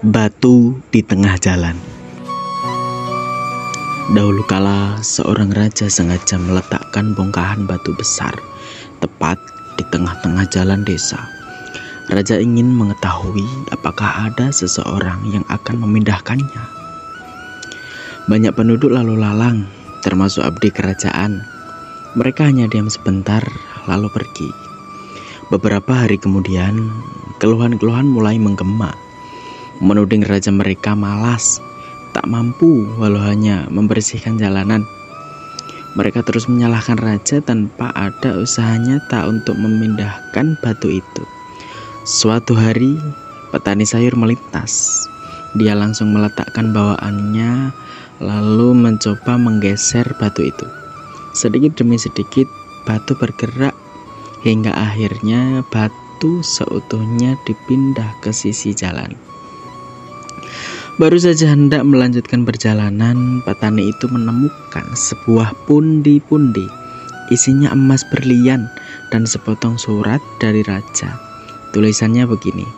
Batu di tengah jalan. Dahulu kala, seorang raja sengaja meletakkan bongkahan batu besar tepat di tengah-tengah jalan desa. Raja ingin mengetahui apakah ada seseorang yang akan memindahkannya. Banyak penduduk lalu lalang, termasuk abdi kerajaan. Mereka hanya diam sebentar, lalu pergi. Beberapa hari kemudian, keluhan-keluhan mulai menggema menuding raja mereka malas, tak mampu walau hanya membersihkan jalanan. Mereka terus menyalahkan raja tanpa ada usaha nyata untuk memindahkan batu itu. Suatu hari, petani sayur melintas. Dia langsung meletakkan bawaannya, lalu mencoba menggeser batu itu. Sedikit demi sedikit, batu bergerak hingga akhirnya batu seutuhnya dipindah ke sisi jalan. Baru saja hendak melanjutkan perjalanan, petani itu menemukan sebuah pundi-pundi. Isinya emas berlian dan sepotong surat dari raja. Tulisannya begini: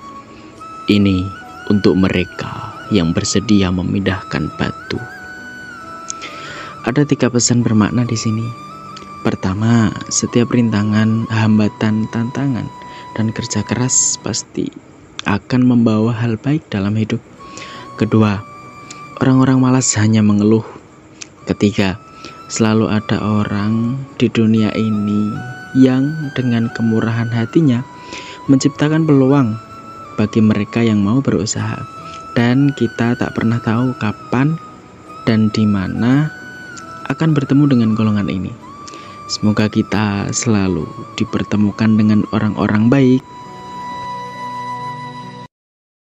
"Ini untuk mereka yang bersedia memindahkan batu." Ada tiga pesan bermakna di sini. Pertama, setiap rintangan, hambatan, tantangan, dan kerja keras pasti akan membawa hal baik dalam hidup. Kedua, orang-orang malas hanya mengeluh. Ketiga, selalu ada orang di dunia ini yang dengan kemurahan hatinya menciptakan peluang bagi mereka yang mau berusaha. Dan kita tak pernah tahu kapan dan di mana akan bertemu dengan golongan ini. Semoga kita selalu dipertemukan dengan orang-orang baik